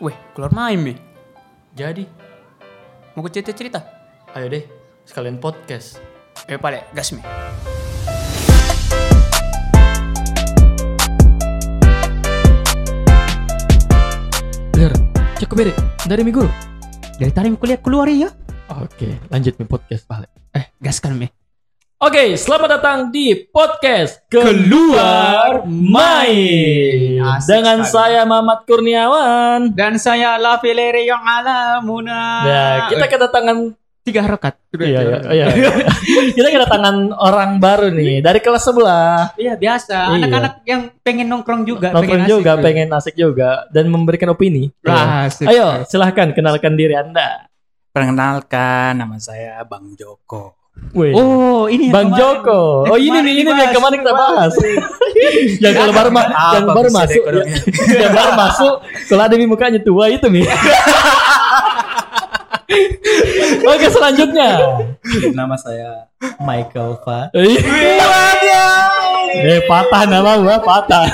Weh, keluar main mi. Jadi, Mau ke cerita-cerita? ayo deh, sekalian podcast. Eh, pale, gas mi. Bener, cukup beri. Dari minggu. Dari tadi kuliah keluar ya. Oke, lanjut nih podcast balik. Eh, gaskan mi. Oke, selamat datang di podcast Keluar Main Asik dengan sekali. saya Mamat Kurniawan. Dan saya Lavilere yang alamuna. Nah, kita kedatangan tiga harokat. iya, iya, iya. kita kedatangan orang baru nih dari kelas sebelah. Iya, biasa. Iya. Anak-anak yang pengen nongkrong juga. Nongkrong pengen juga, asik pengen asik juga dan memberikan opini. Lah, asik. Ayo, silahkan kenalkan diri Anda. Perkenalkan, nama saya Bang Joko. Wih. Oh, ini Bang kemarin. Joko. Oh ini nih, ini nih kemarin kita bahas. yang kalau baru ma- Apa yang baru masuk, yang baru masuk, ada nih mukanya tua itu nih. Oke selanjutnya. Nama saya Michael Fa. Eh patah nama gua patah.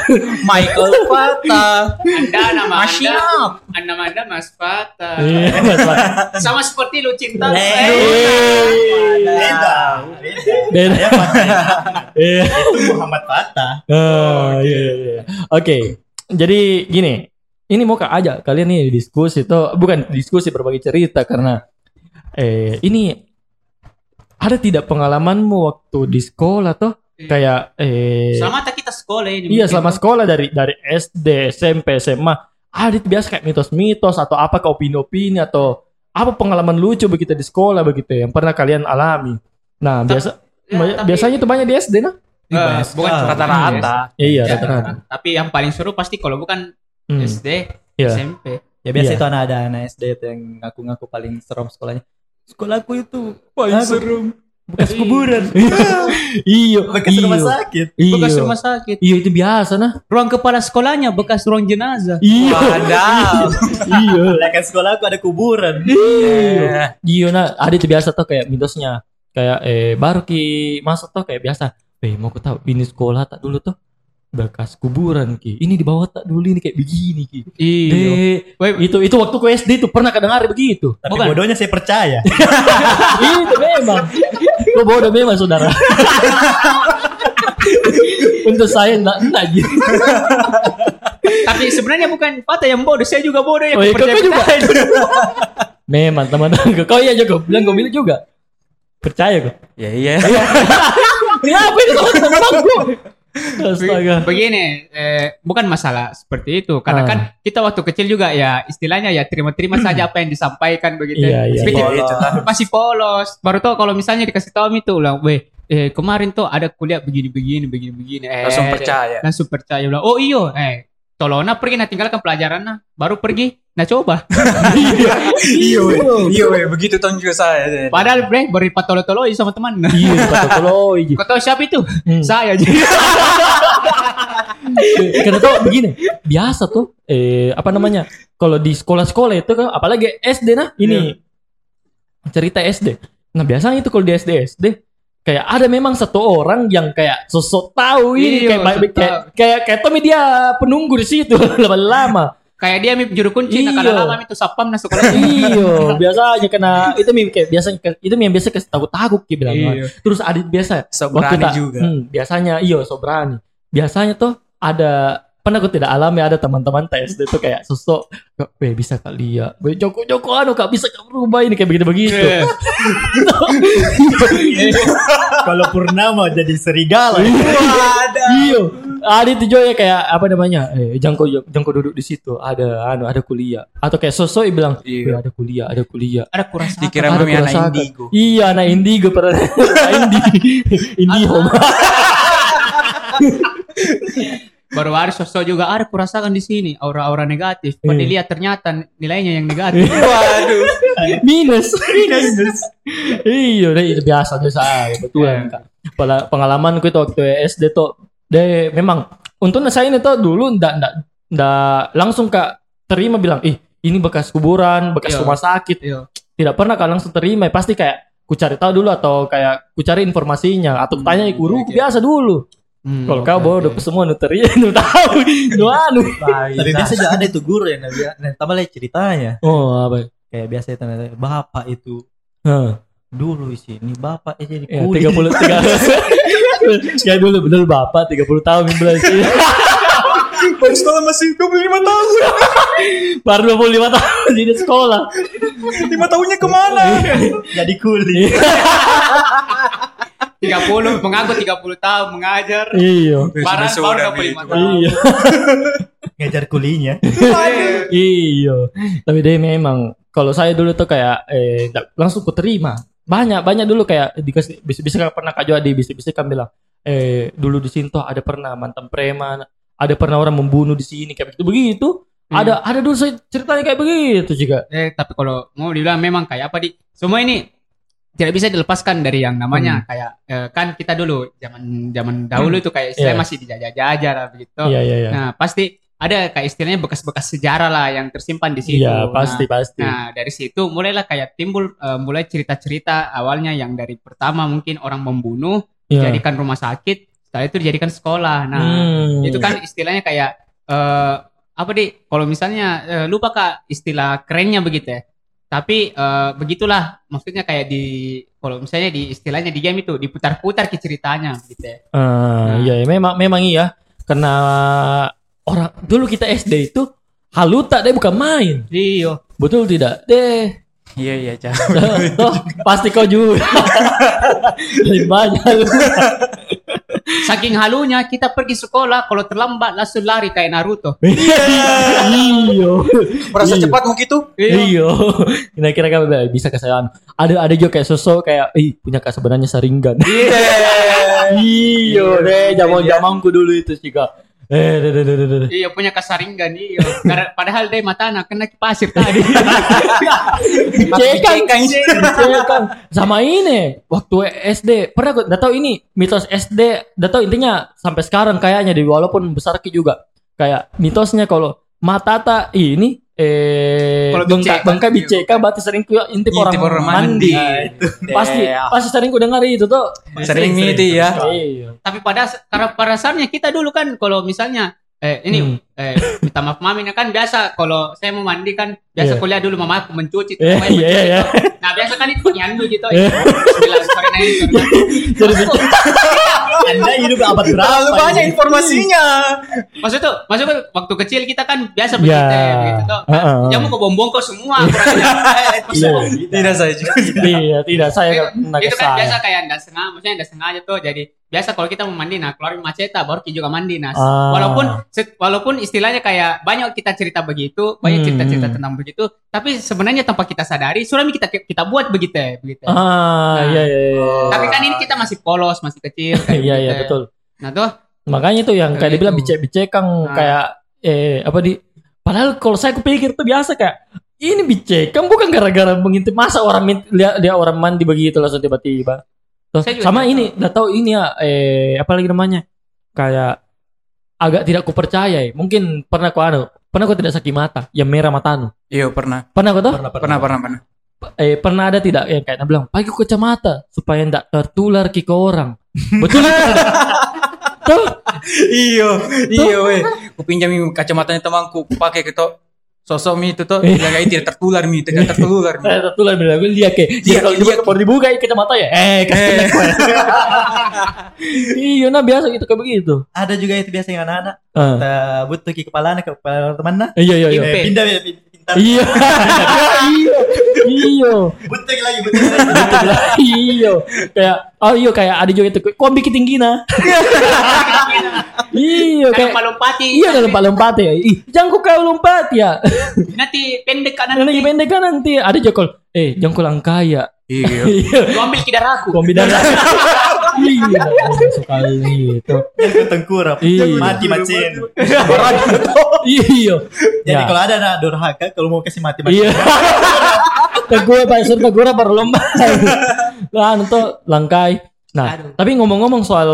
Michael Fata. Anda nama Masih Anda. nama Anda Mas Fata. Iya, masalah. Sama seperti lu cinta. Eh, Eh, Beda. Beda. Iya. Itu Muhammad Fata. Oh, iya, iya, iya. Oke, jadi gini, ini mau aja kalian nih diskusi tuh bukan diskusi berbagi cerita karena eh ini ada tidak pengalamanmu waktu di sekolah tuh kayak eh Selama tak kita sekolah ini. iya selama sekolah dari dari SD SMP SMA ada itu biasa kayak mitos-mitos atau apa ke opini-opini atau apa pengalaman lucu begitu di sekolah begitu yang pernah kalian alami. Nah biasa Ya, tapi- biasanya itu banyak di SD nah. Banyak bukan Rata-rata. Iya Ya, rata-rata. Tapi yang paling seru pasti kalau bukan Hmm, SD, Iya. SMP. Ya biasa Iya. itu anak ada anak SD itu yang ngaku-ngaku paling serem sekolahnya. Sekolahku itu Paling Aku- serem. Bekas kuburan. Iya, bekas rumah sakit. Iya. Bekas rumah sakit. Iya itu biasa nah. Ruang kepala sekolahnya bekas ruang jenazah. Iya. Wadaw. iya. Lah kan sekolahku ada kuburan. Iya. Iya nah, ada itu biasa tuh kayak mitosnya. Kayak eh baru ki masuk tuh kayak biasa. Eh mau ku tahu ini sekolah tak dulu tuh bekas kuburan ki. Ini di bawah tak dulu ini kayak begini ki. Iya. Itu itu waktu ku SD tuh pernah kedengar begitu. Tapi Bukan. bodohnya saya percaya. itu memang. Kau bodoh memang saudara. Untuk saya enggak enggak gitu. Tapi sebenarnya bukan Fata yang bodoh, saya juga bodoh yang Oh, iya, percaya juga. Memang teman-teman kau iya juga bilang kau bilang juga. Percaya kok. Ya iya. Kenapa itu sama teman-temanku? Astaga. Begini, eh, bukan masalah seperti itu. Karena Ah. kan kita waktu kecil juga ya istilahnya ya terima-terima saja apa yang disampaikan begitu. Iya, iya, Tapi iya. kita masih polos. Baru tau kalau misalnya dikasih tahu itu ulang, weh, eh, kemarin tuh ada kuliah begini-begini, begini-begini. Eh, Langsung percaya. Langsung percaya. Bilang, oh iyo, eh, tolonglah pergi, nah tinggalkan pelajaran nah. Baru pergi, nah coba. Iya, weh. iya, weh. begitu tahun juga saya. Padahal bre, beri patolo-tolo sama teman. Iya, kalau iya. Kau tahu siapa itu? Hmm. Saya aja. Karena tuh begini, biasa tuh eh apa namanya? Kalau di sekolah-sekolah itu kan apalagi SD nah, ini cerita SD. Nah, biasanya itu kalau di SD SD kayak ada memang satu orang yang kayak sosok tahu ini Iya, kayak, kayak, kayak kayak kayak Tommy dia penunggu di situ lama-lama. Kayak dia mi juru kunci, nah Iya. kalau lama itu sapam nah sekolah. Iyo, biasanya kena itu mim kayak biasanya itu yang biasa kasih takut-takut gitu bilang. Iya. Terus ada biasa waktu tak- juga. hmm, biasanya iyo so berani. Biasanya tuh ada pernah aku tidak alami ada teman-teman tes itu kayak sosok Weh bisa kali ya Weh Joko Joko anu kak bisa kak berubah ini kayak begitu begitu Iya. Kalau Purnama jadi serigala. iyo ada itu juga ya kayak apa namanya eh jangko jangko duduk di situ ada anu ada kuliah atau kayak sosok bilang Iya. "Weh, ada kuliah ada kuliah Ada kurasa. Dikira Ada anak indigo. Iya, anak indigo pernah Indi Indihome. Baru ada sosok juga ada kurasakan di sini aura-aura negatif. Pas Iya. dilihat ternyata nilainya yang negatif. Waduh. Minus. Minus. iya, deh, itu biasa biasa aja, betulan kak. Pengalamanku itu waktu SD tuh, deh memang untungnya saya ini tuh dulu ndak ndak ndak langsung kak terima bilang, ih ini bekas kuburan, bekas Iya. rumah sakit. Iya. Tidak pernah kak langsung terima, pasti kayak ku cari tahu dulu atau kayak ku cari informasinya atau ku tanya Hmm, guru oke. biasa dulu. Hmm, Kalau oke, kau bodoh oke. semua nu teriak nu tahu nu anu. Tapi biasa juga ada itu guru yang dia nah, tambah lagi ceritanya. Oh apa? Kayak biasa itu bapak itu Hah. dulu di sini bapak itu jadi Ya, kuli. 30 tiga Ya dulu bener bapak 30 tahun bilang sih. Baru sekolah masih 25 tahun. Baru 25 tahun di sekolah. 5 tahunnya ke mana? jadi kuli. 30 mengaku 30 tahun mengajar. Iya. Baran 25 gitu. tahun. Iya. Ngajar kulinya. Iya. Tapi dia memang kalau saya dulu tuh kayak eh langsung kuterima. Banyak banyak dulu kayak dikasih bisa bisa pernah Kak Joadi bisa bisa kan bilang eh dulu di sini tuh ada pernah mantan preman, ada pernah orang membunuh di sini kayak begitu begitu. Hmm. Ada ada dulu saya ceritanya kayak begitu juga. Eh, tapi kalau mau dibilang memang kayak apa di semua ini tidak bisa dilepaskan dari yang namanya kayak eh, kan kita dulu zaman zaman dahulu itu kayak istilah Iya. masih dijajah-jajah lah begitu. Iya iya iya. Nah, pasti ada kayak istilahnya bekas-bekas sejarah lah yang tersimpan di situ. Iya pasti pasti. Nah, nah, dari situ mulailah kayak timbul eh, mulai cerita-cerita awalnya yang dari pertama mungkin orang membunuh, Iya. jadikan rumah sakit, setelah itu dijadikan sekolah. Nah, Hmm. itu kan istilahnya kayak eh apa di kalau misalnya eh, lupa kak istilah kerennya begitu ya. Tapi eh, begitulah maksudnya kayak di kalau misalnya di istilahnya di game itu diputar-putar ke ceritanya gitu ya. Ah, Nah. iya iya, memang memang iya karena orang dulu kita SD itu haluta deh bukan main. Iya. Betul tidak? Deh. Iya iya, Cak. Toh, pasti kau juga. Lebih banyak. Saking halunya kita pergi sekolah kalau terlambat langsung lari kayak Naruto. Iyo. Merasa Iya. cepat mau gitu? Iyo. Kira-kira bilang, bisa kesalahan. Ada ada juga kayak sosok kayak, ih punya kak sebenarnya saringan. Iyo deh, zaman zamanku dulu itu juga. Eh, deh, deh, deh, deh, deh. Iya punya kasaringan iya. Padahal dia mata anak kena ke pasir tadi. Cekang, Cekang. cekang. Sama ini waktu SD pernah gue, tahu ini mitos SD, tahu intinya sampai sekarang kayaknya di walaupun besar ki juga kayak mitosnya kalau mata tak ini eh Kalau bengkak iya. biceka berarti sering ku intip orang, orang mandi. mandi. Pasti Iya. pasti sering ku dengar itu tuh. Sering itu ya. Iya. Tapi pada karena pada dasarnya kita dulu kan kalau misalnya eh ini Hmm. eh minta maaf mami kan biasa kalau saya mau mandi kan biasa Iya. kuliah dulu mama aku mencuci Iya, iya, mencuci iya. tuh. Nah biasa kan itu nyandu gitu. Iya. Nah ini sorry. Jadi Anda hidup abad berapa? Terlalu banyak informasinya. Maksud tuh, maksud tuh waktu kecil kita kan biasa begitu Ya. ya, begitu tuh. Heeh. Jamu kok bom-bom kok semua. ajar. Iya. Tidak saya juga. Iya, tidak saya nggak itu kan biasa kayak enggak sengaja, maksudnya enggak sengaja tuh. Jadi biasa kalau kita mau mandi nah keluarin maceta baru kita juga mandi nah. Ah. Walaupun walaupun istilahnya kayak banyak kita cerita begitu, banyak Hmm. cerita-cerita tentang begitu, tapi sebenarnya tanpa kita sadari sudah kita kita buat begitu ya, begitu. ya. Ah, Nah. iya iya iya. Tapi kan ini kita masih polos, masih kecil kayak Iya begitu iya ya. betul. Nah, tuh Makanya itu yang kayak Kayak dibilang gitu. bicek-bicekang Nah. kayak eh apa di padahal kalau saya kepikir tuh biasa kayak ini bicekang bukan gara-gara mengintip masa orang lihat dia orang mandi begitu langsung tiba-tiba. Terus sama ini udah tahu ini ya eh apa lagi namanya? Kayak agak tidak kupercaya. ya. Mungkin pernah kau anu, pernah kau tidak sakit mata yang merah matanu. Iya pernah. Pernah kau tuh? Pernah, Pernah pernah pernah. Eh pernah ada tidak yang kayak dia bilang, "Pakai kacamata supaya tidak tertular ke orang." Betul tidak? Tuh, Iya, iya weh. Ku pinjam kacamatanya temanku, ku pakai ke to sosok mi itu tuh Iya. jaga tidak tertular mi, tidak tertular mi. Eh, tertular bilang gue lihat ke. Dia Iya, kalau iya. dibuka, baru dibuka ya kacamata ya. Eh, kasih Eh. Iya, nah biasa gitu kayak begitu. Ada juga itu biasa yang anak-anak. Kita butuh ke kepala ke kepala teman nah. Iya, iya, iya. Eh, pindah ya, pin- pintar. Iya. Iya. Iya. Butuh lagi, butuh lagi. Iya. Kayak oh iya kayak ada juga itu. Kok bikin tinggi nah? Iya, Kalau kayak lompati. Iya kalau lompat ya. Ih, jangan kau lompat ya. Nanti pendek kanan Nanti pendek kan nanti ada jokol. Eh, jangan kau langkaya. Iya. Iya. Ambil kidar aku. Kombinasi. Iya, sekali itu. Yang tengkurap. Iya. Mati macin. Iya. Jadi Ya. kalau ada anak durhaka kalau mau kasih mati macin. Iya. Tegur Pak Sur tegur baru lomba. Lah untuk langkai. Nah, Aduh. tapi ngomong-ngomong soal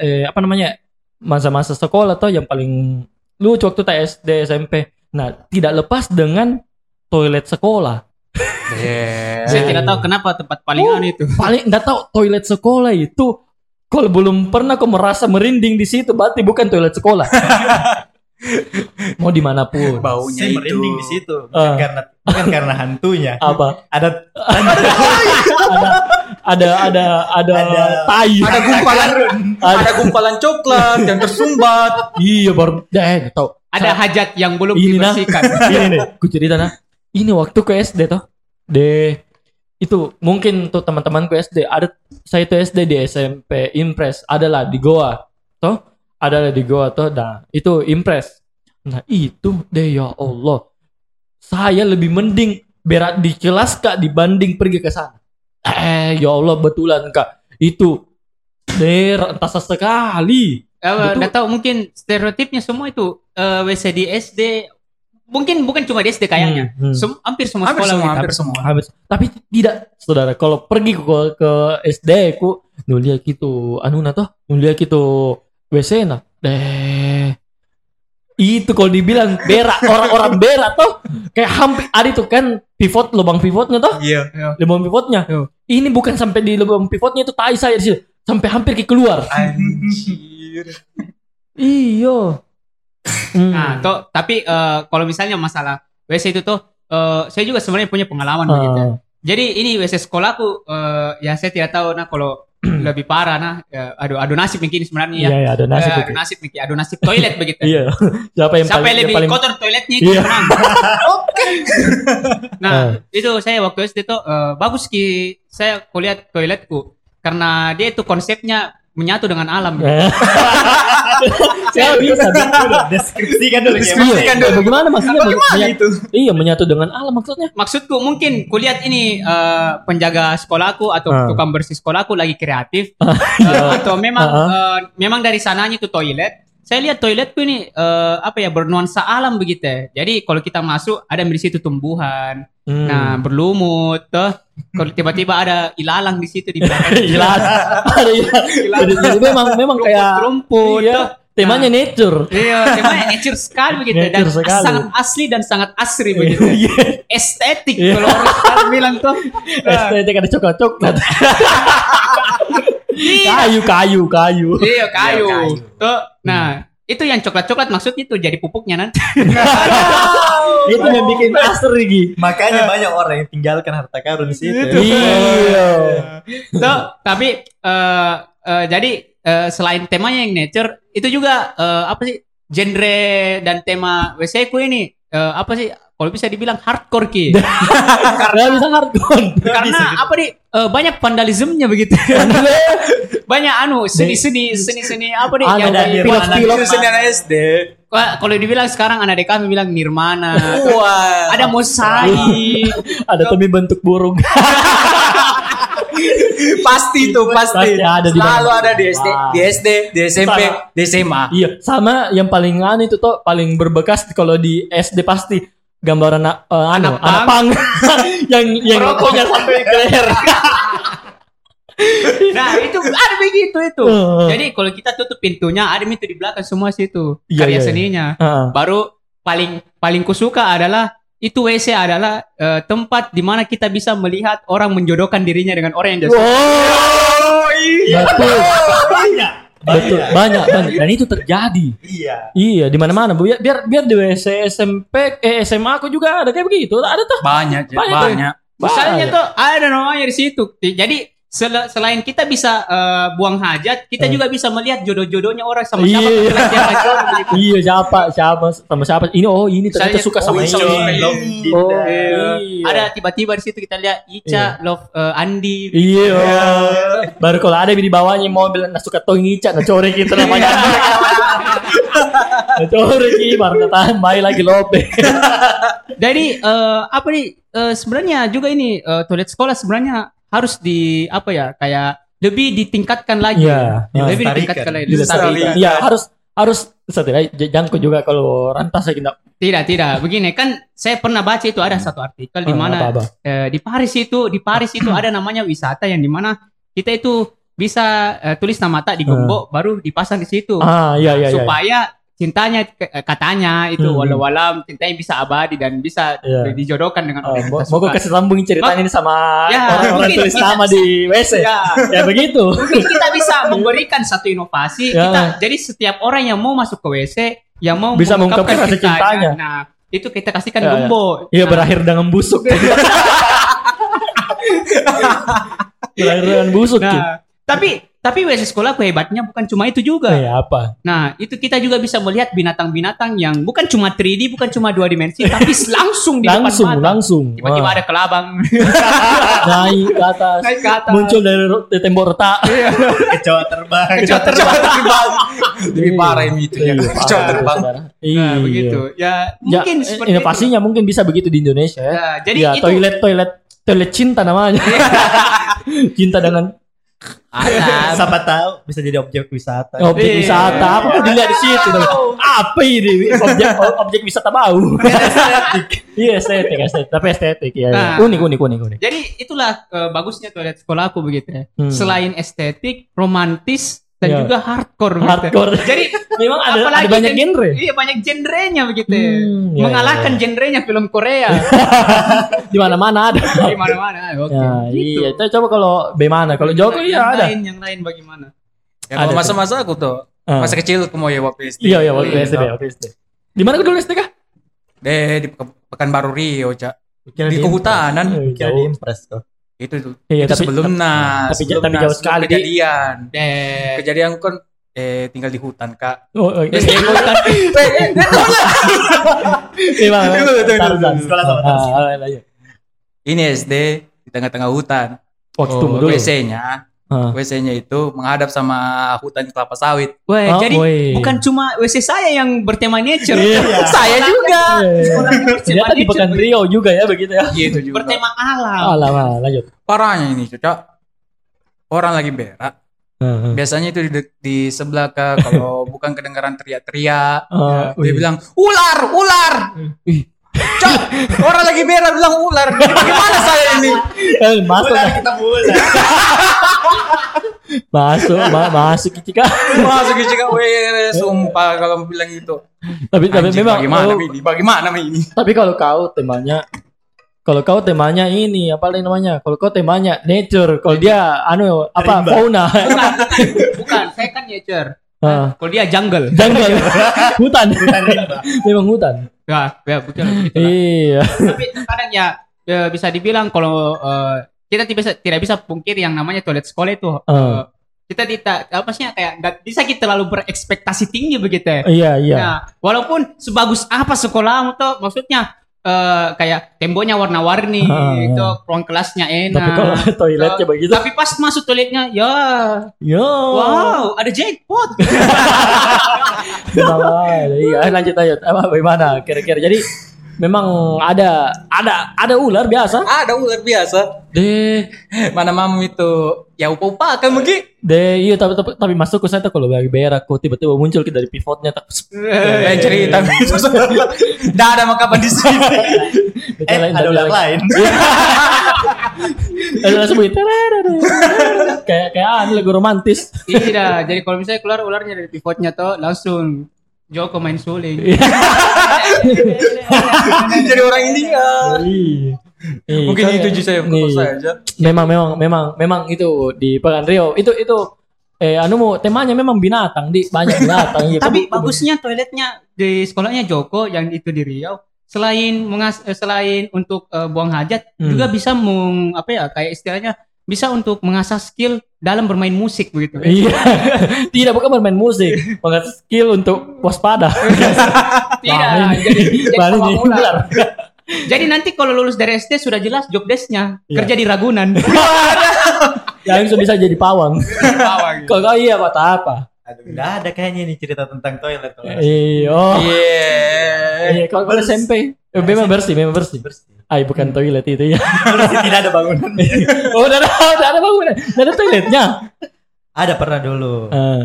eh, apa namanya? masa-masa sekolah tuh yang paling lucu waktu tak SD SMP. Nah, tidak lepas dengan toilet sekolah. Iya. Saya tidak tahu kenapa tempat paling anu itu. Paling enggak tahu toilet sekolah itu Kalau belum pernah kau merasa merinding di situ, berarti bukan toilet sekolah. Mau di mana pun. Baunya Saya itu. merinding di situ. Bukan Ah. karena bukan karena hantunya. Apa? Ada Ada ada ada Ada- tai. Ada gumpalan, ada gumpalan coklat yang tersumbat. Iya baru eh tau. Ada hajat yang belum Ini nah. dibersihkan. ini nih, ku cerita nah. Ini waktu ke SD toh. De itu mungkin tuh teman-temanku SD ada saya tuh SD di SMP Impres adalah di Goa toh adalah di Goa toh nah itu Impres nah itu deh ya Allah saya lebih mending berat di kelas kak dibanding pergi ke sana eh ya Allah betulan kak itu deh entah sekali Eh, nggak tahu mungkin stereotipnya semua itu eh, WC di SD mungkin bukan cuma di SD kayaknya. Hmm, hmm. Sem- hampir semua Hampir sekolah semua, begitu. hampir semua. tapi tidak saudara kalau pergi ke ke SD ku nulia gitu anu na toh nulia gitu WC na deh itu kalau dibilang berak orang-orang berak toh kayak hampir ada itu kan pivot lubang pivotnya toh Iya. lubang pivotnya Yo. ini bukan sampai di lubang pivotnya itu tai saya di situ sampai hampir ke keluar Anjir. iyo Hmm. Nah, toh, tapi eh, kalau misalnya masalah WC itu tuh eh, saya juga sebenarnya punya pengalaman begitu. Ah. Jadi ini WC sekolahku eh, ya saya tidak tahu nah kalau lebih parah nah ya, aduh adu nasib mungkin sebenarnya ya. iya iya ada nasib Eh, itu. adu nasib mungkin adu nasib toilet begitu. iya siapa yang Siapa paling, yang lebih paling kotor toiletnya itu yang menang. nah, Ah. itu saya waktu tuh eh, bagus ki saya kulihat toiletku karena dia itu konsepnya menyatu dengan alam. gitu. saya bisa deskripsikan dulu ya. Deskripsikan Iya, bagaimana maksudnya? Bagaimana Menyatu- itu? Iya, menyatu dengan alam maksudnya. Maksudku mungkin kulihat ini eh, penjaga sekolahku atau Ah. tukang bersih sekolahku lagi kreatif Iya. Eh, atau memang eh, memang dari sananya itu toilet. Saya lihat toiletku ini eh, apa ya bernuansa alam begitu ya. Jadi kalau kita masuk ada di situ tumbuhan, Hmm. nah berlumut, toh. Kalau tiba-tiba ada ilalang di situ di belakang. Jelas. Ada ya. Jadi, jadi memang memang kayak rumput, iya, toh. temanya nature. Iya, temanya nature sekali begitu dan Nature sekali. sangat asli dan sangat asri begitu. Iya. Estetik Iya. kalau orang bilang tuh. Estetik ada coklat-coklat. kayu, kayu, kayu. Iya kayu. Iya, kayu. Tuh, nah itu yang coklat-coklat maksudnya itu jadi pupuknya nanti. Itu yang bikin asri Gi. Makanya banyak orang yang tinggalkan harta karun di situ. Iya. Tuh, tapi eh eh, jadi eh, selain temanya yang nature, itu juga eh, apa sih genre dan tema WC ku ini eh, apa sih? Kalau bisa dibilang hardcore ki. Karena bisa hardcore. Karena apa nih eh, banyak vandalismenya begitu. banyak anu seni-seni seni-seni apa nih Anu, yang dari pilot-pilot. Seni anak SD. Kalau dibilang sekarang anak kami bilang nirmana. Wah. ada mosaik. ada demi bentuk burung. pasti itu pasti. Pasti ada di Selalu ada di SD, di SD, di SMP, di SMA. Iya, sama yang paling anu itu tuh paling berbekas kalau di SD pasti gambar anak eh, anu, Anak anak pang yang yang rokoknya sampai leher. Nah, itu ada begitu itu. Heeh. Jadi kalau kita tutup pintunya, ada itu di belakang semua situ Iya, karya iya, iya. seninya. Heeh. Baru paling paling kusuka adalah itu WC adalah eh, tempat di mana kita bisa melihat orang menjodohkan dirinya dengan orang yang dia suka. Oh, iya. betul. Betul, banyak, banyak. Dan itu terjadi. Iya. Iya, di mana-mana. Bu. Biar biar biar di WC SMP eh SMA aku juga ada kayak begitu. Ada tuh. Banyak, Banyak, banyak. Misalnya Banyak. tuh ada namanya di situ. Jadi sel- selain kita bisa eh, buang hajat, kita Eh. juga bisa melihat jodoh-jodohnya orang sama Iya. siapa begitu. Iya, siapa siapa sama siapa. Ini oh, ini ternyata Misalnya, suka oh, sama ini ini. sama ini. Oh, Iya. iya. Ada tiba-tiba di situ kita lihat Ica, love eh, Andi. Iya. Baru kalau ada di bawahnya mobil nah suka tong ngicat nah core kita namanya. nah, core ki baru tahan bayi lagi lope. Jadi eh, apa nih eh, sebenarnya juga ini eh, toilet sekolah sebenarnya harus di apa ya kayak lebih ditingkatkan lagi. Iya. Lebih Dilestarikan. ditingkatkan lagi. Dilestarikan. Iya, harus harus setidaknya j- jangkau juga kalau rantas saya tidak Tidak, tidak. Begini kan saya pernah baca itu ada satu artikel di mana apa, apa. eh, di Paris itu di Paris itu ada namanya wisata yang di mana kita itu bisa eh, tulis nama tak di gembok baru dipasang di situ Ah, iya iya iya. Cintanya eh, katanya itu Hmm. walau walam cintanya bisa abadi dan bisa Iya. dijodohkan dengan Oh, orang yang mau, gue kasih sambung ceritain ini sama Ya, orang-orang tulis nama di WC. Ya. Ya begitu. Mungkin kita bisa memberikan satu inovasi. Ya. Kita jadi setiap orang yang mau masuk ke WC, yang mau Bisa mengungkapkan rasa cintanya. Nah, itu kita kasihkan Ya, ya. gombo. Iya Nah, berakhir dengan busuk. berakhir dengan busuk. Nah, tapi tapi WC sekolahku hebatnya bukan cuma itu juga. Eh, apa? Nah, itu kita juga bisa melihat binatang-binatang yang bukan cuma 3D, bukan cuma dua dimensi, tapi langsung di Langsung, depan mata. langsung. Tiba-tiba ada kelabang naik ke atas. naik ke atas. Muncul dari tembok retak. Kecoa terbang. Kecoa terbang. Lebih parah ini itu ya. Iya, Kecoa terbang. Nah, Iya. begitu. Ya, Ya, mungkin eh, seperti inovasinya mungkin bisa begitu di Indonesia itu. ya. Ya, jadi ya, itu toilet toilet toilet cinta namanya. cinta dengan ada. Siapa tahu bisa jadi objek wisata. objek Iya. wisata. Apa yang dilihat di situ? Apa ini objek objek wisata bau? Iya estetik, estetik, tapi estetik ya. Nah. Unik, unik, unik, unik. Jadi itulah eh, bagusnya toilet sekolahku begitu ya. Hmm. Selain estetik, romantis dan Ya. juga hardcore. begitu. Hardcore. Jadi Memang ada, apalagi ada banyak gen- genre. Iya banyak genrenya begitu. ya. Hmm, ya, Mengalahkan ya, genrenya film Korea Di mana-mana ada. di mana-mana. Oke. Ya, gitu. iya. Kita coba kalau bagaimana? Kalau Joko yang iya ada. lain, yang lain bagaimana? Ya kalau Ada masa-masa aku tuh. Ah. Masa kecil aku mau ya waktu SD. Iya, iya, waktu Iya, SD, waktu SD. Di mana dulu SD kah? Deh di Peka- Pekanbaru Rio, Cak. Di di kehutanan. Eh, Kira jauh. di impress tuh. Itu tuh. Iya, itu tapi- sebelum nas. tapi- sebelum tapi jauh sekali, Di. Kejadian. Eh, Kejadian kan eh tinggal di hutan, Kak. Oh, oh, iya. SD hutan. Iya, sama Tarzan. Ah, ah, lanjut. Ini SD di tengah-tengah hutan. Oh, dulu. WC-nya, Ah. WC-nya itu menghadap sama hutan kelapa sawit. Weh, Oh, jadi woi. bukan cuma WC saya yang bertema nature. Iya. saya juga. Iya. Ternyata di Pekan Rio juga ya begitu ya. Gitu juga. bertema alam. Alah, ah, lanjut. Parahnya ini, Cak. Orang lagi berak. Ah, ah. Biasanya itu di, di sebelah Kak, kalau bukan kedengaran teriak-teriak. Ah, Dia wih. bilang, ular, ular. Ih. Cak, orang lagi berak bilang ular. Gimana saya ini? Eh, masuk Bulan kita bulan. masuk ma- masuk Cika. Masuk Kak. Weh, sumpah kalau bilang gitu. tapi tapi Anjing, memang bagaimana oh, ini? Bagaimana ini? tapi kalau kau temanya kalau kau temanya ini apa lagi namanya kalau kau temanya nature kalau dia anu apa Rimba. fauna Bukan, bukan, saya kan nature. Ah, Kalau dia jungle. jungle hutan memang hutan Ya, ya betul. lah. iya Tapi terkadang ya, ya bisa dibilang kalau eh, kita tidak bisa tidak bisa pungkiri yang namanya toilet sekolah itu. eh, Ah. kita tidak apa sih kayak nggak bisa kita terlalu berekspektasi tinggi begitu ya. iya iya Nah, walaupun sebagus apa sekolahmu tuh maksudnya eh, kayak temboknya warna-warni, Ah, itu ah. ruang kelasnya enak. tapi kalau toiletnya begitu Tapi pas masuk toiletnya, ya, yo wow, ada jackpot. ada. iya lanjut lanjut apa bagaimana kira-kira jadi memang ada ada ada ular biasa Ada ular biasa. deh Mana mamu itu? Ya upa-upa kan mungkin. deh iya tapi tapi, tapi masuk ke saya tuh kalau lagi berak kok tiba-tiba muncul dari pivotnya tak Lain cerita. Dah ada makapan di sini. Eh, ada ular lain. Ada langsung bunyi tererere. kayak kayak anu lagu romantis. Iya, jadi kalau misalnya keluar ularnya dari pivotnya tuh langsung Joko main suling. Jadi orang India. Iya. Iya, Mungkin kan- itu juga saya Iya. saja. Memang memang memang memang itu di Pekan Rio. Itu itu eh anu mau temanya memang binatang di banyak binatang iya. Tapi Kamu- bagusnya toiletnya di sekolahnya Joko yang itu di Riau selain mengas eh, selain untuk eh, buang hajat Hmm. juga bisa meng apa ya kayak istilahnya bisa untuk mengasah skill dalam bermain musik begitu. Iya. Tidak bukan bermain musik, mengasah skill untuk waspada. Tidak, ini- jadi, jadi ular. ular. Jadi nanti kalau lulus dari SD sudah jelas job desk-nya Iya. kerja di Ragunan. Langsung bisa jadi pawang. Kalau iya apa apa? Aduh, nggak ada kayaknya ini cerita tentang toilet. kalau Iya. Oh. Iya. Iya, kalau kalau SMP eh, memang bersih, memang bersih. bersih. Ay, bukan toilet itu ya. Bersih, tidak ada bangunan. Oh, udah ada, udah ada bangunan. Udah ada toiletnya. ada pernah dulu. Eh.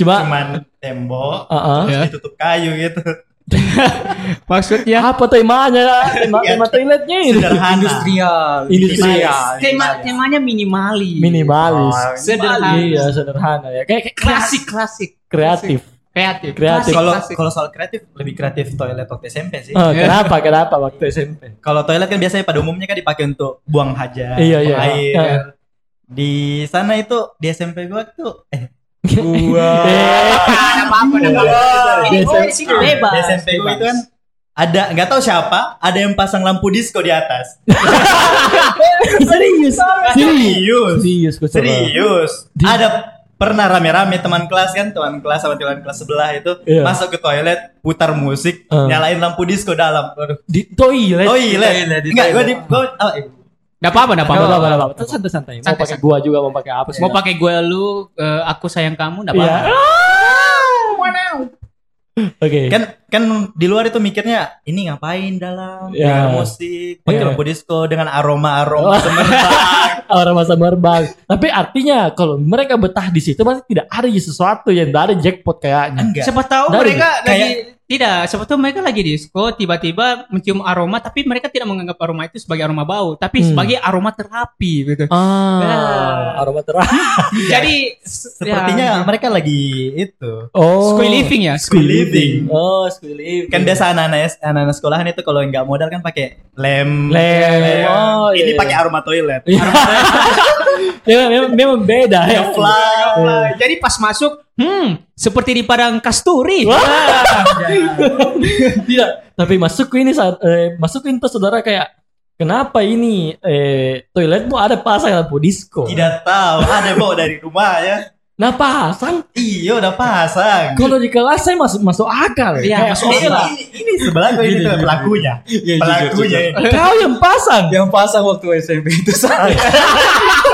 Cuma Cuman tembok, Heeh. terus Ya. ditutup kayu gitu. Maksudnya apa temanya? Tema, tema toiletnya ini. Sederhana. Industrial. Industrial. tema temanya minimalis. Minimalis. Oh, Sederhana. Iya, sederhana ya. Kayak, kayak Klasik klasik. kreatif. Kreatif. Kreatif. Kalau klasik. kalau soal kreatif lebih kreatif toilet waktu SMP sih. Oh, kenapa? Kenapa waktu SMP? Kalau toilet kan biasanya pada umumnya kan dipakai untuk buang hajat, Iya, iya. air. Iya. Di sana itu di SMP gua tuh eh ada apa-apa, ada apa-apa. Ini di sini bebas. di SMP gua itu kan ada nggak tahu siapa, ada yang pasang lampu disco di atas. serius, serius, Serius. serius, gua Ada pernah rame-rame teman kelas kan, teman kelas sama teman kelas sebelah itu Iya. masuk ke toilet, putar musik, Eh. nyalain lampu disco dalam. Waduh. Di toilet. Toilet. toilet, Enggak, gua toilet. di gua oh, eh, Enggak apa-apa, enggak Apa apa-apa. apa apa apa. Santai santai. Mau Santai, pakai gua juga mau pakai apa sih? Mau pakai gue lu, eh, aku sayang kamu, enggak Iya. apa-apa. Oke. kan kan di luar itu mikirnya ini ngapain dalam Ya. dengar musik pakai Iya. lampu disco dengan aroma Oh. aroma semerbak Orang masa merbang. Tapi artinya kalau mereka betah di situ pasti tidak ada sesuatu yang tidak ada jackpot kayaknya. enggak Siapa tahu Dari- mereka lagi kayak- tidak, tahu mereka lagi disco tiba-tiba mencium aroma tapi mereka tidak menganggap aroma itu sebagai aroma bau, tapi Hmm. sebagai aroma terapi gitu. Ah, Ya. aroma terang. Jadi sepertinya mereka lagi itu Oh. school living ya. school living Oh, school living. kan biasa anak-anak anak-anak sekolahan itu kalau nggak modal kan pakai lem Lem. Oh, ini iya. pakai aroma toilet memang, memang, memang beda ya. fly Jadi pas masuk, hmm, seperti di padang kasturi. Tidak, tapi masuk ini saat eh, masuk itu saudara kayak kenapa ini eh toiletmu ada pasang lampu disco? tidak tahu ada bawa dari rumah ya Nah pasang iya udah pasang kalau di kelas saya masuk masuk akal. Iya, Kayak, masuk ini, akal. ini, ini sebelah gue ini tuh pelakunya pelakunya ini. Kau yang pasang. Yang pasang waktu SMP itu saya.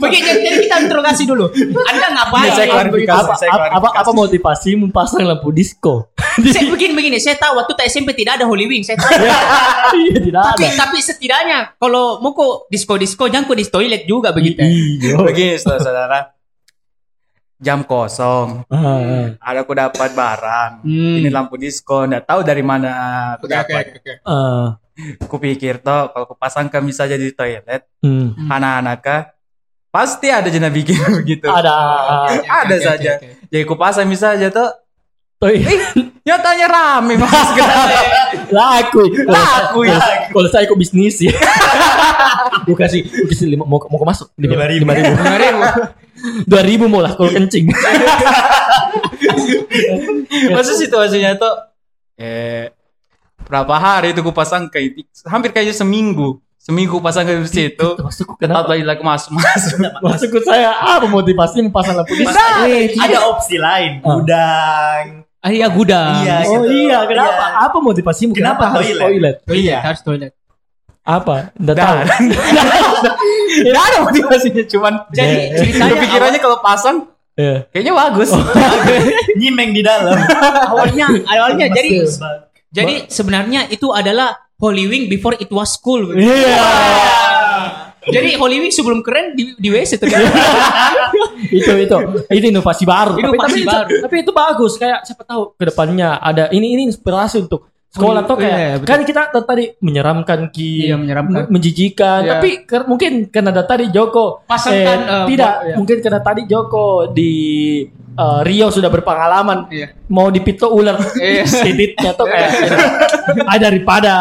Begini, jadi, kita interogasi dulu. Anda ngapain? Iya, saya klarifikasi. Apa, saya apa, apa, klarifikasi. apa motivasi mempasang lampu disco? Saya begini begini, saya tahu waktu tak SMP tidak ada Holy Wing, saya tahu. Iya tidak tapi ada. tapi setidaknya kalau mau kok disco disco jangan kok di toilet juga begitu. Iya. Begini saudara. Jam kosong. Ah, Ada aku dapat barang. Hmm. Ini lampu disco. Nggak tahu dari mana aku dapat. ah, Kupikir toh kalau kupasangkan bisa jadi di toilet. hmm. Anak-anak kah, pasti ada jenis bikin begitu. Ada. Ada saja. Jadi kupasang bisa aja tuh. Toilet Nyatanya rame mas. laku. Laku, ya. Kalau saya kok bisnis ya. Gue kasih, gue kasih lima, mau, mau masuk lima, ribu. lima ribu. Dua ribu mau lah kalau kencing. Masa situasinya tuh eh berapa hari itu kupasang ke hampir kayaknya seminggu. Seminggu pasang ke situ. Masuk Tetap kenapa? lagi lagi masuk masuk. Masuk ke saya apa motivasi mempasang lampu disco? Eh, ada opsi lain Ah. udang Ah, iya gudang. Iya, Oh gitu. iya, kenapa? Iya. Apa motivasimu? Kenapa harus toilet? toilet? Toilet, harus toilet. Apa? Nggak tahu. Tidak ada motivasinya cuman Jadi Eh, ceritanya kepikirannya kalau pasang Iya. kayaknya bagus. nyimeng di dalam awalnya awalnya jadi jadi sebenarnya itu adalah Holy Wing before it was cool. Iya. Jadi Holy Wing sebelum keren di, di WC tuh. itu itu itu inovasi baru. Inovasi tapi, baru. Tapi itu bagus kayak siapa tahu ke depannya ada ini ini inspirasi untuk sekolah Oh, tuh kayak iya, betul. kan kita tadi menyeramkan ki Iya, menyeramkan. men- menjijikan Iya. tapi ker- mungkin karena ada tadi Joko Pasangkan, eh, eh, tidak iya. mungkin karena tadi Joko di eh, Rio sudah berpengalaman Iya. mau dipito ular Iya. siditnya tuh kayak ah daripada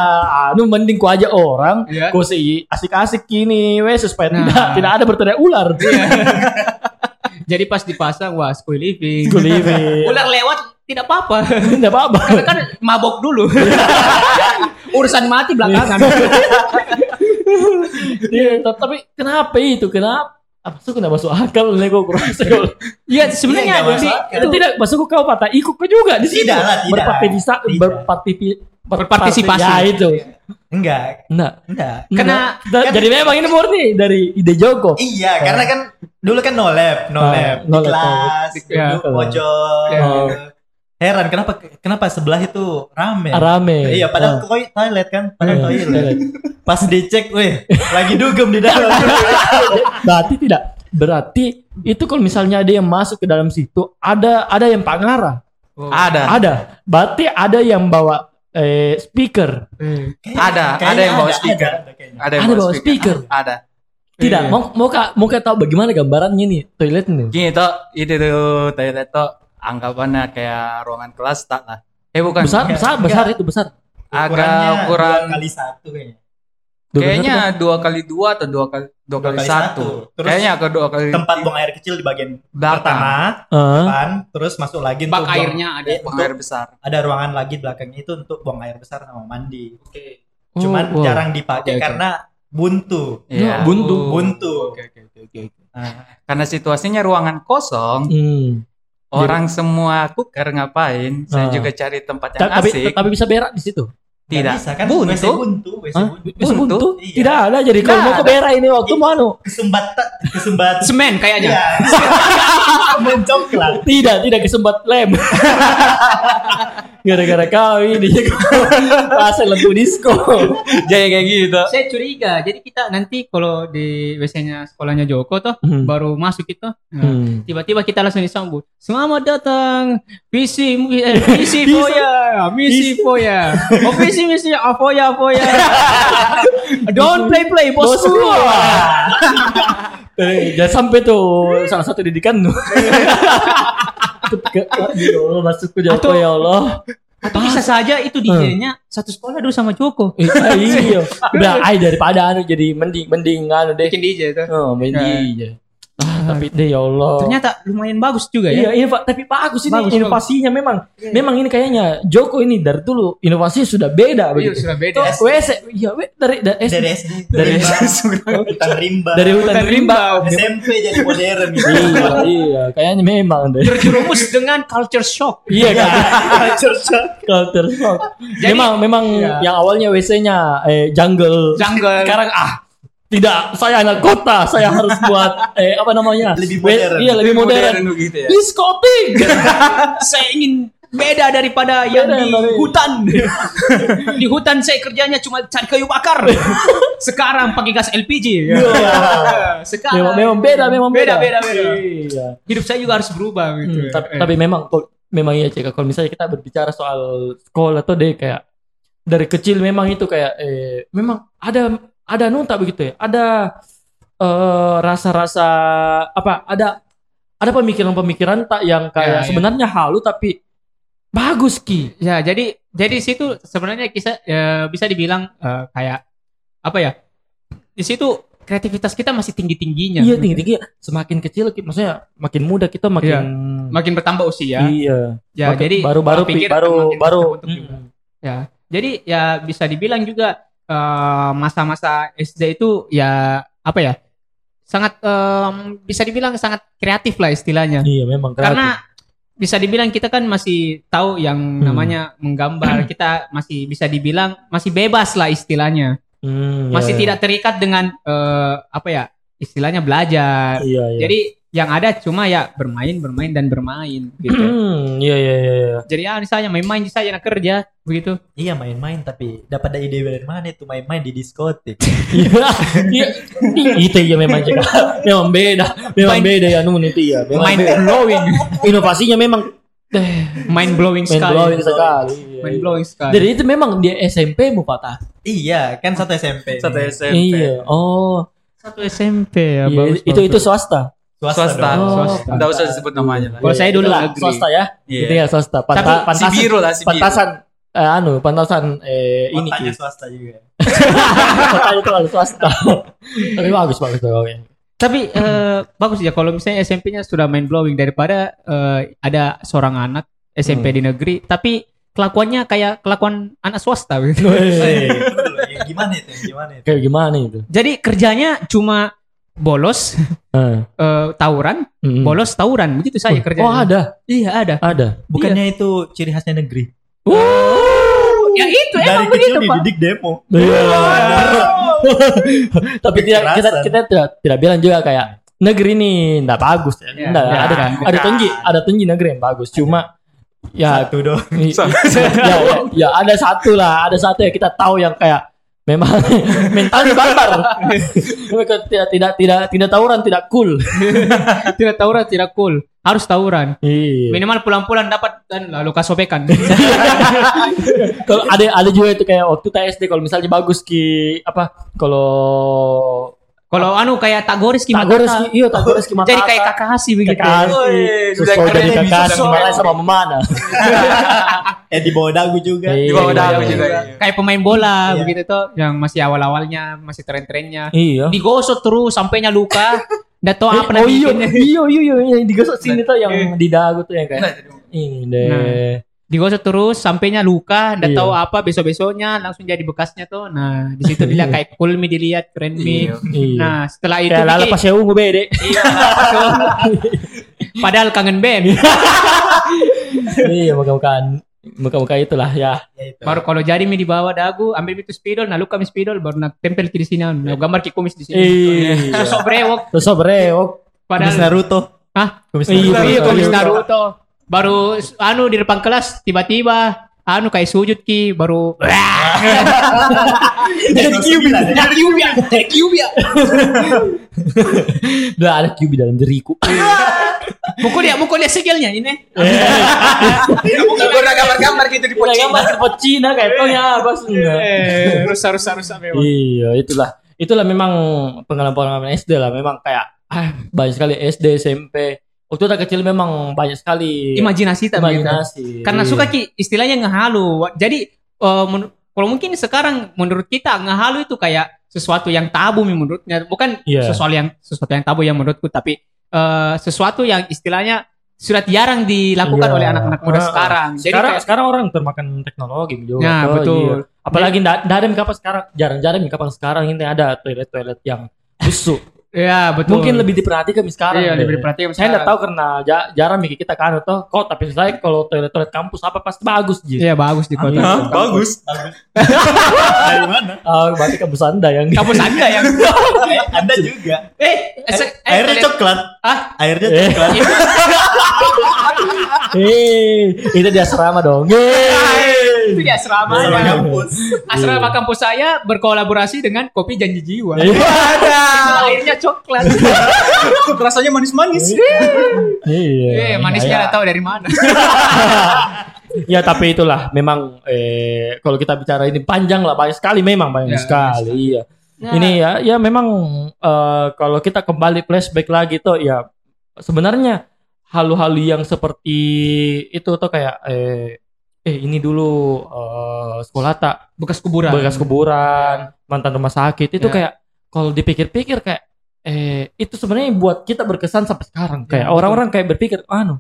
anu mending ku aja orang Iya. ku sih asik-asik gini wes supaya Nah. tidak tidak ada berteriak ular Jadi pas dipasang wah school living. School living. Ular lewat tidak apa-apa. tidak apa-apa Karena kan mabok dulu. Urusan mati belakangan. Iya, tapi kenapa itu? Kenapa? Apa kenapa masuk akal nego kurasa Iya, sebenarnya Iya, masuk akal. itu tidak masuk kau patah ikut ke juga di situ. Tidak lah, tidak. Berpartisipasi Berpartisipasi. Ya itu. enggak Nah, enggak Karena- kan- jadi memang ini murni dari ide Joko. Iya, karena kan dulu kan no lab, no Ah, lab, no di lab, kelas, Ya, pojok. Heran kenapa kenapa sebelah itu rame? Rame. Iya, padahal Ah. toi- toilet kan, padahal Iya, toilet. toilet. Pas dicek, weh, lagi dugem di dalam. Berarti tidak. Berarti itu kalau misalnya ada yang masuk ke dalam situ, ada ada yang pangarah. Ada. Ada. Berarti ada yang bawa eh, speaker. Ada, Kayaknya ada yang bawa ada, speaker. ada, ada kayaknya. Ada yang Ada bawa speaker. Ada. Tidak, Iya. mau mau kak mau kak tahu bagaimana gambarannya nih toilet nih? Gini toh, itu tuh toilet toh anggapannya kayak ruangan kelas tak lah. Eh bukan. Besar, besar, besar itu besar. Agak ukuran dua kali satu kayaknya. Dua kayaknya besar dua kali dua atau dua kali dua, Dua kali, kali satu. satu. Terus Kayaknya ke dua kali Tempat buang air kecil di bagian belakang. pertama, kan? Ah. depan, terus masuk lagi Bak buang- airnya ada. Eh, Buang untuk- air besar. ada ruangan lagi belakangnya itu untuk buang air besar sama mandi. Oh, Cuman wow. jarang dipakai Oke, oke. karena buntu. Ya, buntu. Buntu. Oke oke oke oke. Nah, Karena situasinya ruangan kosong, Hmm. Orang semua kuker ngapain? Saya Ah. juga cari tempat yang Ta- Tapi asik. tapi bisa berak di situ. Tidak. bisa kan Buntu. WC buntu, WC buntu. Buntu? buntu? Iya. Tidak ada. Jadi kalau mau ke ada. berak ini waktu mau anu. Kesembat kesembat Semen kayaknya. Iya. Mencoklat. Tidak, tidak kesempat lem. Gara-gara kau ini pasal lampu disco. Jadi kayak gitu. Saya curiga. Jadi kita nanti kalau di WC-nya sekolahnya Joko tuh Hmm. baru masuk itu, nah, Hmm. tiba-tiba kita langsung disambut. Selamat datang, visi eh, visi Foya, misi Foya. Oh visi misi ah, Foya Foya. Don't play play bosku. Jangan sampai tuh salah satu didikan tuh. Joko Atau- ya Allah. Atau bisa saja itu DJ-nya satu sekolah dulu sama Joko. Iya. Udah ai daripada anu jadi mending mending anu deh. Bikin DJ itu. Oh, mending aja. Ah, tapi deh ya Allah. Ternyata lumayan bagus juga Iya, ya. inova- tapi bagus ini Bagus, inovasinya memang. Memang ini kayaknya Joko ini dari dulu inovasinya sudah beda Iya, begitu. sudah beda. Tuh, WC, iya, we, dari dari SD. Dari SD. Dari Rimba. Hutan rimba. dari hutan Hutan rimba. SMP jadi modern gitu. iya, iya, kayaknya memang deh. Terjerumus dengan culture shock. Iya kan? Culture shock. Jadi- memang memang Iya. yang awalnya WC-nya eh jungle. Jungle. Sekarang ah tidak, saya anak kota, saya harus buat eh apa namanya? Lebih modern. Iya, lebih modern. gitu ya. Diskotik. saya ingin beda daripada yang Beda di dari- hutan. di hutan saya kerjanya cuma cari kayu bakar. Sekarang pakai gas LPG. Iya. Sekarang memang, memang beda, memang beda. Beda, beda, beda. Iya. hidup saya juga harus berubah gitu. Hmm, tapi, Eh. tapi memang memang iya cek kalau misalnya kita berbicara soal sekolah tuh deh kayak dari kecil memang itu kayak eh memang ada ada nunta begitu ya ada eh, rasa-rasa apa ada ada pemikiran-pemikiran tak yang kayak Ya, ya. sebenarnya halu tapi bagus ki Ya, jadi jadi situ sebenarnya kisah ya, bisa dibilang eh, kayak apa ya? Di situ kreativitas kita masih tinggi-tingginya. iya tinggi tinggi semakin kecil maksudnya makin muda kita makin Makin bertambah usia. iya Ya, Makin- jadi baru baru pikir baru baru terbentuk juga. mm, Ya, jadi ya bisa dibilang juga eh, masa-masa SD itu ya apa ya? Sangat em, bisa dibilang sangat kreatif lah istilahnya. iya memang kreatif. Karena bisa dibilang kita kan masih tahu yang Hmm. namanya menggambar. Kita masih bisa dibilang masih bebas lah istilahnya. Hmm, Masih iya, tidak terikat dengan eh, apa ya? Istilahnya belajar. iya iya Jadi yang ada cuma ya bermain, bermain dan bermain gitu. Hmm, iya iya iya iya. Jadi ya misalnya main-main saja nak kerja begitu. Iya main-main tapi dapat ada ide dari mana itu main-main di diskotik. Iya, iya, itu ya memang cek. memang beda, memang Main- beda ya nun itu ya. Mind blowing, Inovasinya memang mind blowing main sekali. blowing sekali. Iya, Mind iya. blowing sekali. Jadi itu memang dia SMP mu patah. iya, kan satu SMP. Satu. SMP. Iya. Oh, satu SMP ya, iya, bagus, itu itu swasta. Swasta. Swasta. dong. Oh, swasta. Enggak usah disebut namanya lah. Kalau saya dulu negeri. swasta ya. Iya. Ya swasta. Panta, Tapi Si pantasan, biru lah, si biru. pantasan eh, anu, pantasan eh ini Kotanya swasta juga. Kota itu kalau swasta. Tapi bagus bagus oke. Tapi eh, bagus ya kalau misalnya SMP-nya sudah mind blowing daripada eh, ada seorang anak SMP Hmm. di negeri tapi kelakuannya kayak kelakuan anak swasta gitu. Ya, gimana itu? Gimana itu? Kayak gimana itu? Jadi kerjanya cuma bolos, Eh, eh, tawuran, mm. bolos tawuran begitu saja Oh, kerjanya. Oh, ada. Iya ada. Ada. Bukannya itu ciri khasnya negeri? Ya itu Dari emang kecil begitu pak. dididik demo. Iya. Tapi tidak kita kita tidak tidak bilang juga kayak negeri ini enggak bagus ya. Ya, Nggak, ya, ada kan, ada tinggi, ada tinggi negeri yang bagus. Cuma ya Satu dong. i- ya, ya, ya ada satu lah, ada satu yang kita tahu yang kayak memang mentalnya barbar. Mereka tidak tidak tidak tidak tawuran, tidak cool. Tidak tawuran tidak cool. Harus tawuran. Iya. Minimal pulang-pulang dapat dan lalu kasobekan. Kalau ada ada juga itu kayak waktu TSD kalau misalnya bagus ki apa kalau Kalau anu kayak Tagoris Tak gores ki, iya ki mata. Jadi kayak Kakashi begitu. Kakashi. Jadi keren, Kakashi semua. sama mana? Eh di bawah dagu juga. Iya. Di bawah dagu iya, juga. iya. Kayak pemain bola Iya. begitu tuh yang masih awal-awalnya, masih tren-trennya. Iya. Digosok terus sampainya luka. Nggak tahu Eh, apa oh nanti iya, bikinnya. iya, iya, iya, yang digosok sini tuh yang di dagu tuh yang Nah, kayak. Ini deh. Digosok terus sampainya luka, nggak Iya. tahu apa besok-besoknya langsung jadi bekasnya tuh. Nah, di situ dilihat kayak cool mi dilihat, keren mi. Iya. Iya. Nah, setelah itu bikin- pas ya ungu bede. Iya, Padahal kangen band. iya, muka-mukaan muka-muka itulah ya. Ya, itu. Baru kalau jadi mi di bawah dagu, ambil itu spidol, nah luka mi spidol, baru nak tempel di sini, nah gambar ki kumis di sini. Iya. Sosok brewok, breok. Kumis padahal Naruto. Hah? Kumis Iya, Naruto. iya kumis iya. Naruto. Baru anu di depan kelas tiba-tiba anu kayak sujud ki baru Jadi Kyubi. Kyubia, Kyubia. Udah ada QB dalam diriku. Mukul dia, mukul dia segelnya ini. Bukan pernah gambar-gambar gitu di Udah pocina. gambar ke Cina kayak tuh ya, bos. Eh, rusak rusak rusak memang. Iya, itulah. Itulah memang pengalaman-pengalaman SD lah. Memang kayak ah, banyak sekali SD, SMP. Waktu kita kecil memang banyak sekali Imajinasi begitu. imajinasi. Karena Iya. suka ki istilahnya ngehalu. Jadi eh, men- kalau mungkin sekarang menurut kita ngehalu itu kayak sesuatu yang tabu menurutnya. Bukan Iya. sesuatu yang sesuatu yang tabu yang menurutku tapi eh, sesuatu yang istilahnya sudah jarang dilakukan Iya. oleh anak-anak muda Ah, sekarang. Jadi sekarang kayak, sekarang orang termakan teknologi juga. Nah, toh, betul. iya. Apalagi ndak ada kapan sekarang jarang-jarang kapan sekarang ini ada toilet-toilet yang busuk. Ya betul. Mungkin lebih diperhatikan sekarang. iya, deh. lebih diperhatikan Saya nggak tahu karena ja- jarang mikir kita kan toh. Kok tapi saya kalau toilet-toilet kampus apa pasti bagus Ji. Iya bagus di kota. Hah, bagus. Dari mana? Ah, berarti kampus Anda yang Kampus anda yang Anda juga. eh, eh, se- eh, Airnya toilet- coklat. Ah, Airnya Eh. coklat. Eh, itu di asrama dong. Yeay. Itu di asrama. Ya. kampus. Asrama kampus saya berkolaborasi dengan Kopi Janji Jiwa. Iya. Ada. Itu airnya coklat. Rasanya manis-manis. Iya. eh, manisnya Ya, nggak tahu dari mana. Ya tapi itulah memang eh kalau kita bicara ini panjang lah banyak sekali memang banyak Ya, sekali. Iya. Ya. Ini ya ya memang eh, kalau kita kembali flashback lagi tuh ya sebenarnya halu-halu yang seperti itu tuh kayak eh eh ini dulu eh, sekolah tak Bekas kuburan. bekas kuburan mantan rumah sakit itu Ya. kayak kalau dipikir-pikir kayak eh itu sebenarnya buat kita berkesan sampai sekarang kayak betul. orang-orang kayak berpikir anu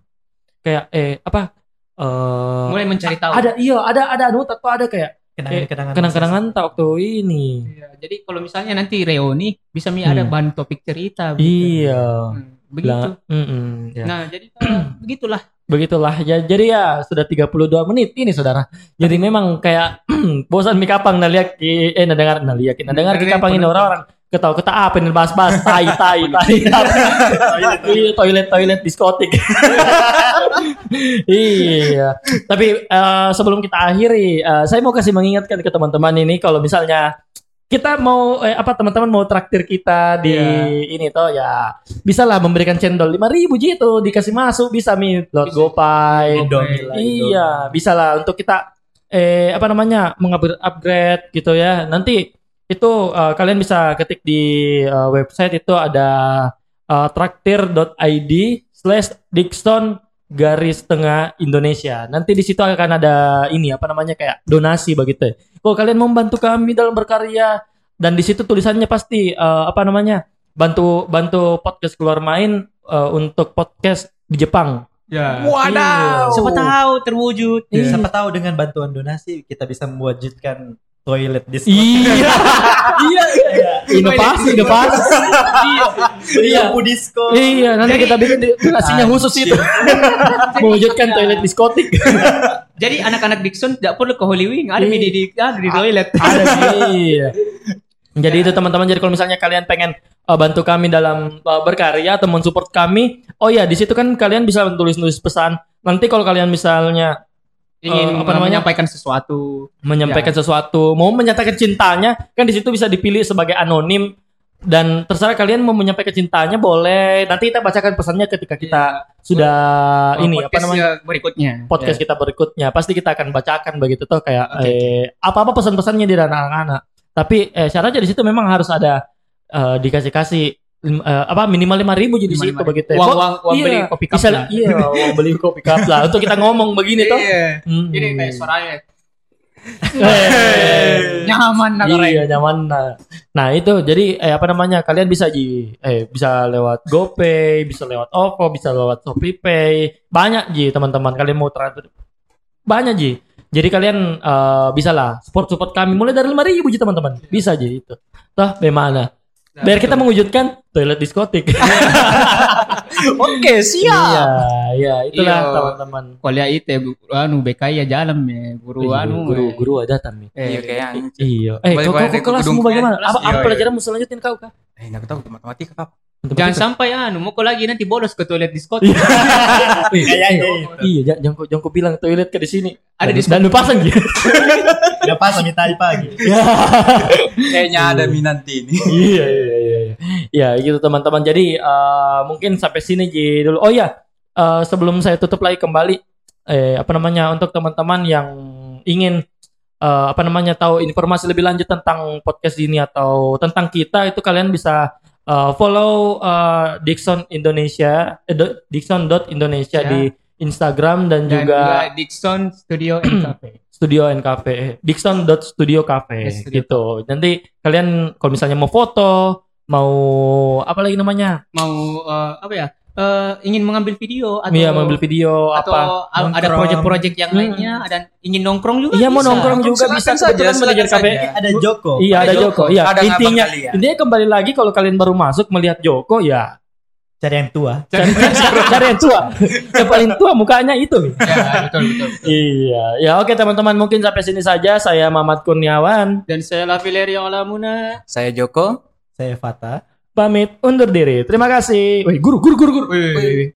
kayak eh apa eh Mulai mencari tahu. ada iya ada ada anu atau ada kayak Kenangan-kenangan. kenang-kenangan tak waktu ini Iya, jadi kalau misalnya nanti reuni bisa mi ada Hmm. bahan topik cerita. begitu. iya Hmm, begitu. Lah, mm-mm, ya. Nah, jadi begitulah. begitulah ya jadi ya sudah 32 menit ini saudara jadi memang kayak bosan mi kapang nah lihat eh nah dengar nah lihat nah dengar kapang ini orang-orang ketawa ketawa apa ini bahas-bahas tai tai tai iya toilet toilet diskotik iya tapi eh, sebelum kita akhiri eh, saya mau kasih mengingatkan ke teman-teman ini kalau misalnya kita mau eh, apa teman-teman mau traktir kita di Iya. ini toh ya bisa lah memberikan cendol 5000 ji itu dikasih masuk bisa mi Bisa. GoPay lah, iya bisa lah untuk kita eh apa namanya mengupgrade gitu ya nanti itu eh, kalian bisa ketik di eh, website itu ada eh, traktir.id slash Dixon garis tengah Indonesia. Nanti di situ akan ada ini apa namanya kayak donasi begitu. Kalau kalian membantu kami dalam berkarya dan di situ tulisannya pasti eh, apa namanya bantu bantu podcast keluar main eh, untuk podcast di Jepang. Ya. Wadaw. Siapa tahu terwujud. Iya. Siapa tahu dengan bantuan donasi kita bisa mewujudkan toilet di sekolah. Iya. iya. Inovasi, inovasi. iya. Iya. Lampu disco. Iya, nanti kita bikin di- donasinya khusus itu. Mewujudkan toilet diskotik. Jadi anak-anak Dixon tidak perlu ke Holy Wing, ada Iya. di di, di, ada di toilet. Ada sih. Iya. Jadi itu teman-teman jadi kalau misalnya kalian pengen uh, bantu kami dalam uh, berkarya atau mensupport kami, oh ya di situ kan kalian bisa tulis-tulis pesan. Nanti kalau kalian misalnya Ingin Eh, apa namanya? menyampaikan sesuatu. menyampaikan sesuatu, mau menyatakan cintanya, kan di situ bisa dipilih sebagai anonim dan terserah kalian mau menyampaikan cintanya boleh. Nanti kita bacakan pesannya ketika kita sudah Oh, ini apa namanya berikutnya. podcast kita berikutnya. Pasti kita akan bacakan begitu tuh kayak eh, apa-apa pesan-pesannya di anak-anak. Tapi eh, syaratnya di situ memang harus ada eh, dikasih kasih apa minimal lima ribu jadi situ begitu. Uang, Kok- uang, uang iya, beli kopi cup bisa, lah. Iya, uang beli kopi cup lah. Untuk kita ngomong begini toh. Iya. Hmm. Ini kayak suaranya nyaman nah Iya nyaman. Nah, nah itu jadi eh, apa namanya kalian bisa ji eh bisa lewat GoPay, bisa lewat OVO, bisa lewat Shopee Pay. Banyak ji teman-teman kalian mau transfer banyak ji. Jadi kalian eh, bisa lah support support kami mulai dari lima ribu ji teman-teman. Bisa ji itu. Toh bagaimana? Biar kita mewujudkan toilet diskotik. Oke, siap. Iya, iya itulah Iya. teman-teman. kuliah ya, bu- anu BKI ya jalan ya guru Iya, anu guru eh. guru ada nih. Iya kayak anjing. Iya. Eh, kau, kau, Balik-balik kau ke kelasmu gedung bagaimana? kelas. Apa, apa Iya, iya. pelajaran mau selanjutin kau kah? Eh, enggak tahu matematika kap. Jangan sampai anu mau kau lagi nanti bolos ke toilet diskotik Kayaknya Iya, jangan jangan kau- jangan kau bilang toilet ke di sini. Ada di dan lu pasang gitu. udah pas sama tadi pagi. Kayaknya ada Minanti ini. iya, iya, iya, iya. Ya, gitu teman-teman. Jadi eh, mungkin sampai sini Ji dulu. Oh ya, eh, sebelum saya tutup lagi kembali eh apa namanya untuk teman-teman yang ingin eh, apa namanya tahu informasi lebih lanjut tentang podcast ini atau tentang kita itu kalian bisa eh, follow eh, Dixon Indonesia eh, do- Dixon.indonesia Ya. di Instagram dan, dan juga Dixon Studio and Cafe Studio and Cafe. Dixon.studio Cafe Yes, studio gitu. Nanti kalian kalau misalnya mau foto, mau apa lagi namanya? mau eh, apa ya eh, ingin mengambil video atau Iya, mengambil video atau apa? a- ada proyek-proyek yang Hmm. lainnya ada ingin nongkrong juga Iya, mau bisa. nongkrong juga Silakan bisa saja, kebetulan cafe. saja. Ada Joko. Iya, Ada ada Joko. Joko. Iya, Ada intinya intinya kembali lagi kalau kalian baru masuk melihat Joko ya Cari yang tua. cari, cari yang tua. Yang paling tua mukanya itu. ya betul betul Iya. Ya oke teman-teman mungkin sampai sini saja saya Mamat Kurniawan dan saya Lavilerio Alamuna Saya Joko. Saya Fata. Pamit undur diri. Terima kasih. Wih, guru guru guru guru. Wih.